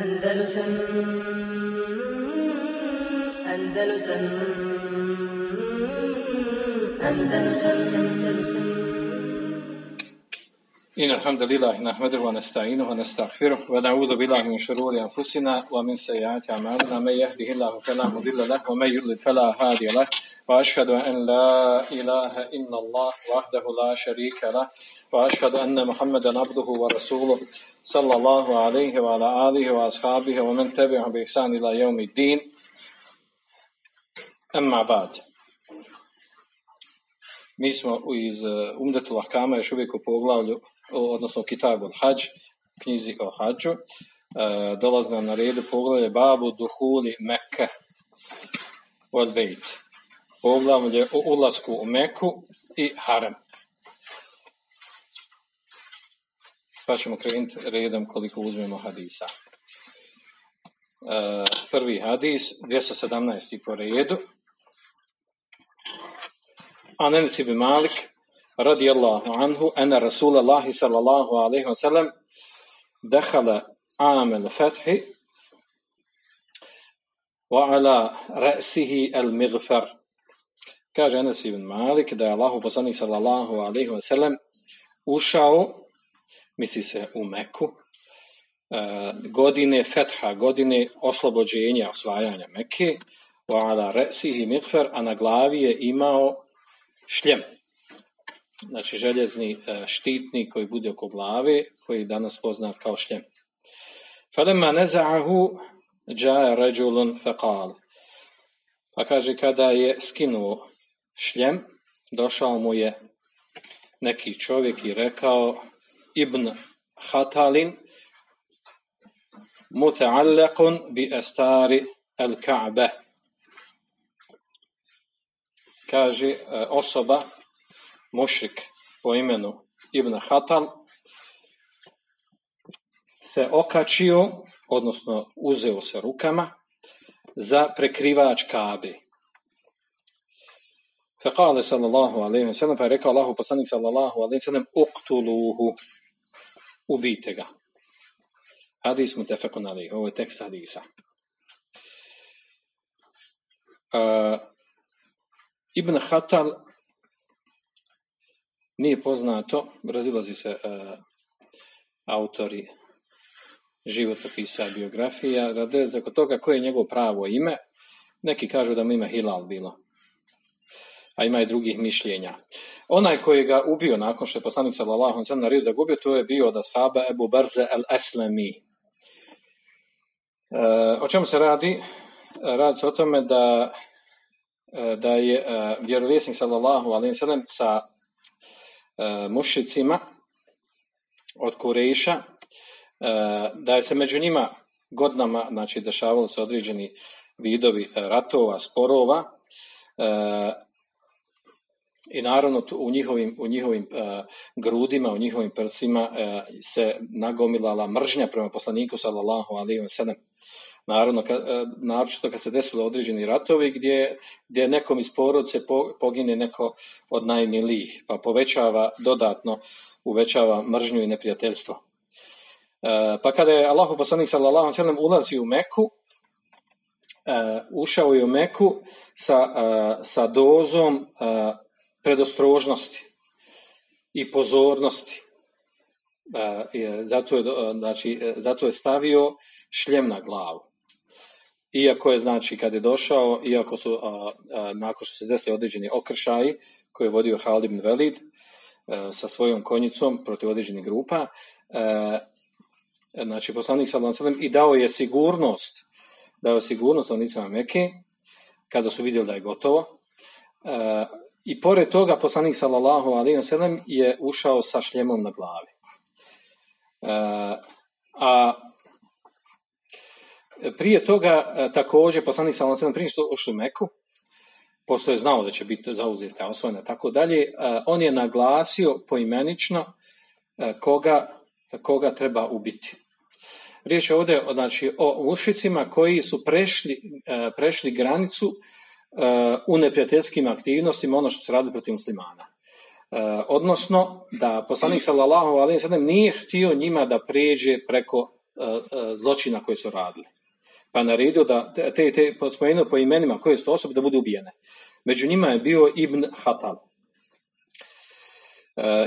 Andalusam Andalusam Andalusam Andalusam إن الحمد لله نحمده ونستعينه ونستغفره ونعوذ بالله من شرور أنفسنا ومن سيئات أعمالنا. من يهده الله فلا مضل له ومن يضلل فلا هادي له. وأشهد أن لا إله إلا الله وحده لا شريك له. وأشهد أن محمدا عبده ورسوله صلى الله عليه وعلى آله وأصحابه ومن تبعهم بإحسان إلى يوم الدين. أما بعد. Mi smo iz uh, Umdetu Ahkama još uvijek u poglavlju, odnosno u Kitabu Hadž, knjizi o Hadžu. Uh, dolazi nam na redu poglavlje Babu Duhuli Mekke od Bejt. Poglavlje o ulasku u Meku i Harem. Pa ćemo krenuti redom koliko uzmemo hadisa. Uh, prvi hadis, 217. po redu. عن انس بن مالك رضي الله عنه ان رسول الله صلى الله عليه وسلم دخل عام الفتح وعلى رأسه المغفر kaže Enes ibn Malik da je Allahu poslanik sallallahu alaihi wa sallam ušao, misli se u Meku, e, godine fetha, godine oslobođenja, osvajanja Mekke, wa ala re'sihi mighfar, a na glavi je imao šljem. Znači željezni e, štitni koji bude oko glave, koji danas poznat kao šljem. Falema neza'ahu džaja ređulun fekal. Pa kaže kada je skinuo šljem, došao mu je neki čovjek i rekao Ibn Hatalin muta'allaqun bi estari el-Ka'be kaže e, osoba, mušik po imenu Ibn Hatal, se okačio, odnosno uzeo se rukama, za prekrivač kabe. Fekale sallallahu alaihi wa sallam, pa je rekao Allahu poslanik sallallahu alaihi wa sallam, uktuluhu, ubijte ga. Hadis mu tefekun alaihi, ovo je tekst hadisa. Uh, Ibn Hatal nije poznato, razilazi se uh, autori životopisa, biografija, rade se oko toga koje je njegovo pravo ime. Neki kažu da mu ime Hilal bilo, a ima i drugih mišljenja. Onaj koji ga ubio nakon što je poslanik sallallahu alejhi naredio da ga ubio, to je bio od ashaba Ebu Barze al-Aslami. E, o čemu se radi? Radi se o tome da da je e, vjerovjesnik sallallahu alejhi ve sellem sa e, mušicima od Kureša e, da je se među njima godinama znači dešavalo se određeni vidovi e, ratova, sporova e, i naravno u njihovim, u njihovim e, grudima, u njihovim prsima e, se nagomilala mržnja prema poslaniku sallallahu alejhi ve sellem. Naravno, ka, e, naročito kad se desilo određeni ratovi gdje, gdje nekom iz porodice po- pogine neko od najmilijih, pa povećava dodatno uvećava mržnju i neprijateljstvo. E, pa kada je Allahu poslanik sallallahu alejhi ulazio u Meku, e, ušao je u Meku sa, e, sa dozom e, predostrožnosti i pozornosti. E, zato, je, znači, zato je stavio šljem na glavu. Iako je, znači, kad je došao, iako su, a, a, nakon što se desili određeni okršaji koje je vodio Halid Velid e, sa svojom konjicom protiv određenih grupa, e, znači, poslanik sellem i dao je sigurnost, dao je sigurnost stanovnicima Mekke, kada su vidjeli da je gotovo. E, I pored toga poslanik sallallahu sellem je ušao sa šljemom na glavi. A prije toga e, također poslanik ve sellem prije što ušao u Meku, pošto je znao da će biti zauzeta, osvojena, tako dalje, e, on je naglasio poimenično e, koga, koga treba ubiti. Riječ je ovdje znači, o mušicima koji su prešli, prešli granicu u neprijateljskim aktivnostima, ono što se radi protiv muslimana. Odnosno, da poslanik sallallahu alejhi ve sellem nije htio njima da pređe preko zločina koje su radili. Pa naredio da te, te spomenuo po imenima koje su osobe da budu ubijene. Među njima je bio Ibn Hatal.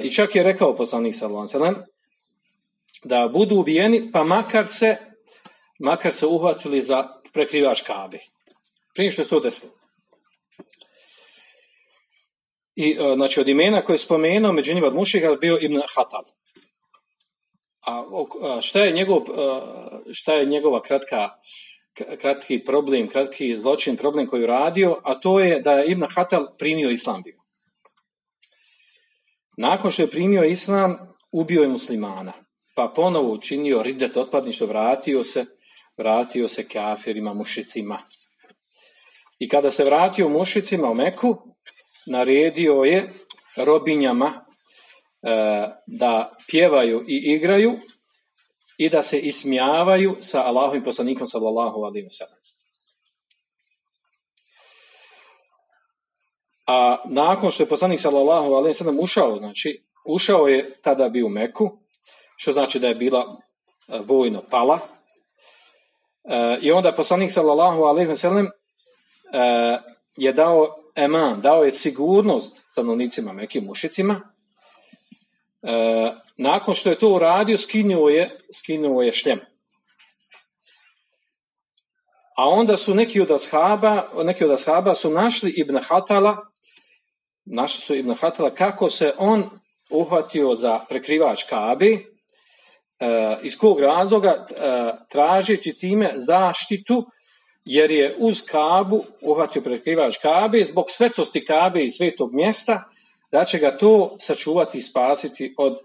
I čak je rekao poslanik sallallahu da budu ubijeni, pa makar se makar se uhvatili za prekrivač kabe. Prije što se desilo. I, e, znači, od imena koje je spomenuo, među njima od mušika, bio Ibn Hatal. A šta je, njegov, e, šta je njegova kratka, kratki problem, kratki zločin, problem koji je radio, a to je da je Ibn Hatal primio islam bio. Nakon što je primio islam, ubio je muslimana, pa ponovo učinio ridet otpadništvo, vratio se, vratio se kafirima, mušicima. I kada se vratio mušicima u Meku, naredio je robinjama e, da pjevaju i igraju i da se ismijavaju sa Allahovim poslanikom sallallahu alaihi wasallam. A nakon što je poslanik sallallahu alaihi wasallam ušao, znači ušao je tada bi u Meku, što znači da je bila e, vojno pala. E, I onda poslanik sallallahu alaihi wasallam je dao eman, dao je sigurnost stanovnicima Mekim mušicima. E, nakon što je to uradio, skinuo je, skinuo je šljem. A onda su neki od ashaba, neki od ashaba su našli Ibn Hatala, našli su Ibn Hatala kako se on uhvatio za prekrivač Kabi, e, iz kog razloga e, tražeći time zaštitu jer je uz Kabu uhvatio prekrivač Kabe zbog svetosti Kabe i svetog mjesta, da će ga to sačuvati i spasiti od, uh,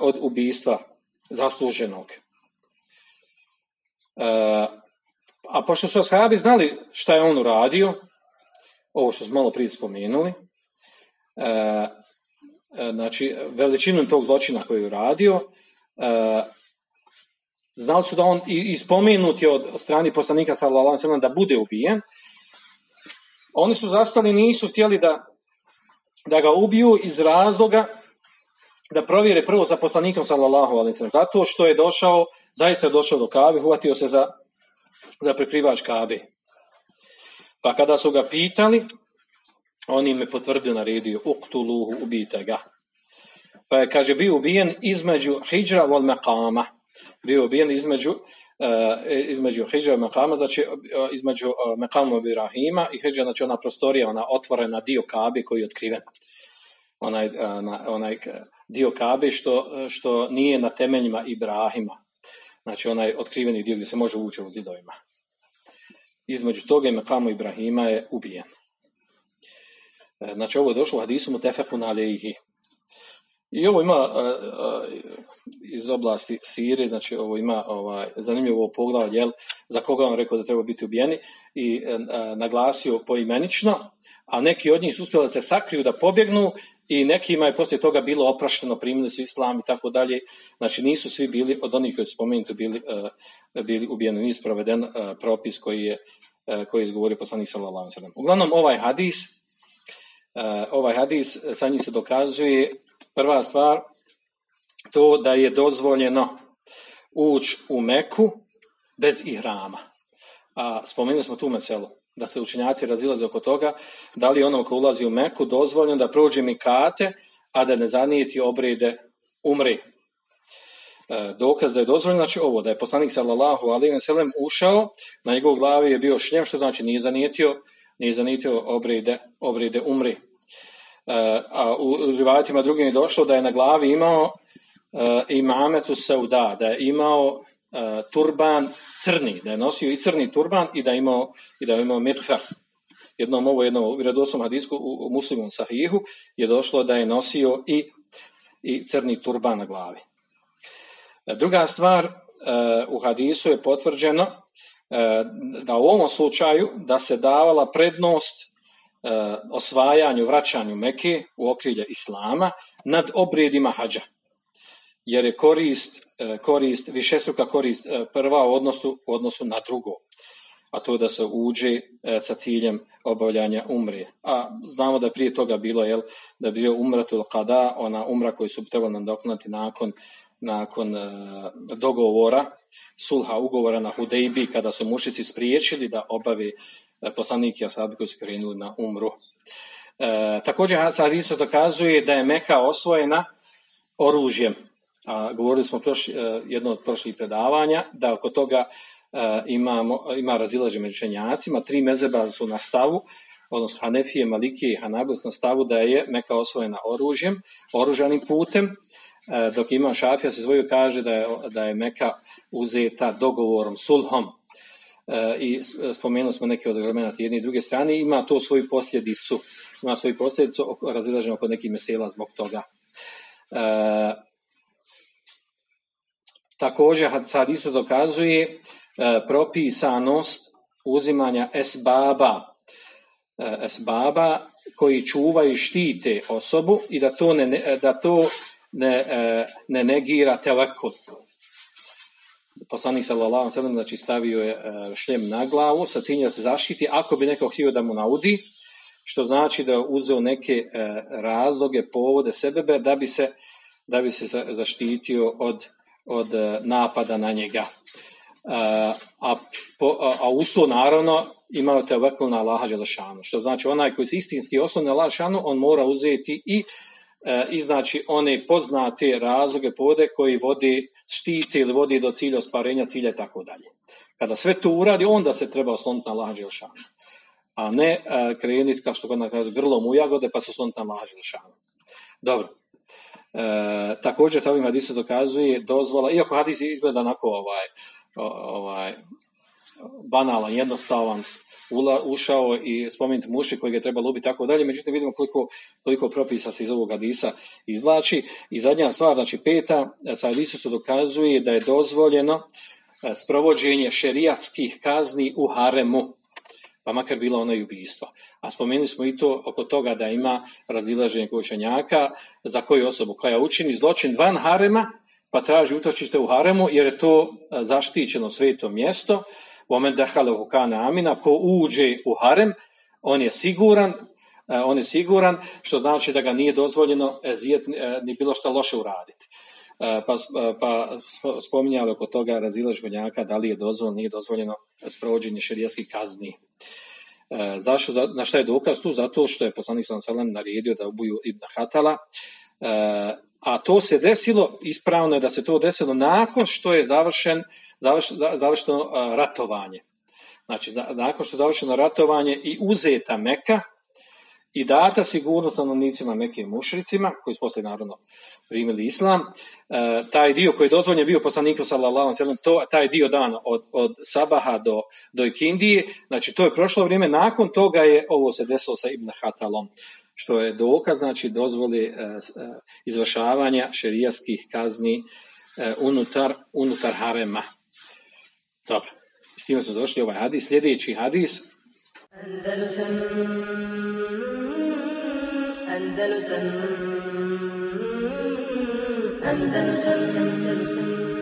od ubistva zasluženog. Uh, a pošto su ashabi znali šta je on uradio, ovo što smo malo prije spomenuli, uh, znači veličinu tog zločina koji je uradio, Znali su da on i spomenut je od strani poslanika sallallahu da bude ubijen. Oni su zastali, nisu htjeli da, da ga ubiju iz razloga da provjere prvo sa poslanikom sallallahu alaihi Zato što je došao, zaista je došao do kabe, uhvatio se za, za prekrivač kabe. Pa kada su ga pitali, on im je potvrdio naredio, uktuluhu, ubijte ga. Pa je, kaže, bio ubijen između hijra vol maqama bio ubijen između između Hidža i Mekama, znači e, između uh, Mekamu Ibrahima i Hidža, znači ona prostorija, ona otvorena dio Kabe koji je otkriven. Onaj, onaj dio Kabe što, što nije na temeljima Ibrahima. Znači onaj otkriveni dio gdje se može ući u zidovima. Između toga i Mekamu Ibrahima je ubijen. Znači ovo je došlo u hadisu mu tefeku na I ovo ima iz oblasti Sirije, znači ovo ima ovaj, zanimljivo poglavlje, jel, za koga on rekao da treba biti ubijeni i e, naglasio poimenično, a neki od njih su uspjeli da se sakriju, da pobjegnu i nekima je poslije toga bilo oprašteno, primili su islam i tako dalje. Znači nisu svi bili, od onih koji su spomenuti, bili, e, bili ubijeni. Nije sproveden e, propis koji je, koji je izgovorio poslanik sallallahu Uglavnom ovaj hadis, ovaj hadis sa njih se dokazuje prva stvar to da je dozvoljeno ući u Meku bez ihrama. A spomenuli smo tu meselu, da se učinjaci razilaze oko toga, da li onom ko ulazi u Meku dozvoljeno da prođe mikate, a da ne zanijeti obrede umri. E, dokaz da je dozvoljeno, znači ovo, da je poslanik sallallahu alaihi wa ušao, na njegovoj glavi je bio šljem, što znači nije zanijetio, nije zanijetio obrede, obrede umri. E, a u rivajatima drugim je došlo da je na glavi imao uh, imametu Sauda, da je imao uh, turban crni, da je nosio i crni turban i da je imao, i da je imao mitfer. Jednom ovo, jednom u vjerodostom hadisku u, u muslimom sahihu je došlo da je nosio i, i crni turban na glavi. E, druga stvar, u hadisu je potvrđeno da u ovom slučaju da se davala prednost osvajanju, vraćanju Meke u okrilje Islama nad obredima hađa jer je korist, e, korist višestruka korist e, prva u odnosu, u odnosu na drugo, a to da se uđe e, sa ciljem obavljanja umre. A znamo da je prije toga bilo, jel, da je bio umratul kada, ona umra koju su trebali nadoknati nakon, nakon e, dogovora, sulha ugovora na Hudejbi, kada su mušici spriječili da obavi e, poslanik i asabi koji su krenuli na umru. E, također Hadisu dokazuje da je Meka osvojena oružjem. A, govorili smo prošli, e, jedno od prošlih predavanja da oko toga e, imamo, ima razilaže među učenjacima. Tri mezeba su na stavu, odnosno Hanefije, Malikije i Hanabus na stavu da je Meka osvojena oružjem, oružanim putem, e, dok ima Šafija se zvoju kaže da je, da je Meka uzeta dogovorom, sulhom, i spomenuli smo neke od argumenta jedne i druge strane, ima to svoju posljedicu, ima svoju posljedicu razilaženja oko nekih mesela zbog toga. E, također sad isto dokazuje e, propisanost uzimanja esbaba, e, esbaba koji čuvaju i štite osobu i da to ne, da to ne, e, ne negira telekul. Poslanik sallallahu alejhi znači stavio je šljem na glavu sa tim da se zaštiti ako bi neko htio da mu naudi što znači da uzeo neke e, razloge, povode, sebebe da bi se, da bi se zaštitio od, od e, napada na njega. E, a, po, a uslov naravno imao te na Allaha Đelešanu, što znači onaj koji se istinski osnovni na Đelešanu, on mora uzeti i iznaći one poznate razloge povode koji vodi štiti ili vodi do cilja ostvarenja cilja i tako dalje. Kada sve to uradi, onda se treba osloniti na Allaha Đelešanu a ne a, krenuti, kao što god kaže, grlom u jagode, pa se sloniti na laži Dobro. E, također sa ovim hadisom dokazuje dozvola, iako hadis izgleda onako ovaj, ovaj, banalan, jednostavan, ula, ušao i spomenuti muši koji ga treba lubiti tako dalje, međutim vidimo koliko, koliko propisa se iz ovog hadisa izvlači. I zadnja stvar, znači peta, sa hadisom se dokazuje da je dozvoljeno e, sprovođenje šerijatskih kazni u haremu pa makar bilo ono i ubijstvo. A spomenuli smo i to oko toga da ima razilaženje učenjaka za koju osobu koja učini zločin van harema, pa traži utočište u haremu, jer je to e, zaštićeno sveto mjesto, omen dehale kana amina, ko uđe u harem, on je siguran, e, on je siguran, što znači da ga nije dozvoljeno zijet, e, ni bilo što loše uraditi. Pa, pa spominjali oko toga razilaženja da li je dozvoljeno, nije dozvoljeno sprovođenje šerijaskih kazni. E, zašto, na šta je dokaz tu? Zato što je poslanik sam naredio da ubuju Ibn Hatala, e, a to se desilo, ispravno je da se to desilo nakon što je završen, završeno ratovanje. Znači, nakon što je završeno ratovanje i uzeta Meka, i data sigurnost stanovnicima Mekke mušricima, koji su poslije naravno primili islam, e, taj dio koji je dozvoljen bio poslaniku sallallahu alejhi to taj dio dan od, od Sabaha do do Ikindije, znači to je prošlo vrijeme, nakon toga je ovo se desilo sa Ibn Hatalom, što je dokaz, znači dozvoli e, e, izvršavanja šerijaskih kazni unutar, unutar harema. Dobro, s time smo završili ovaj hadis. Sljedeći hadis. Andalusam Andalusam Andalusam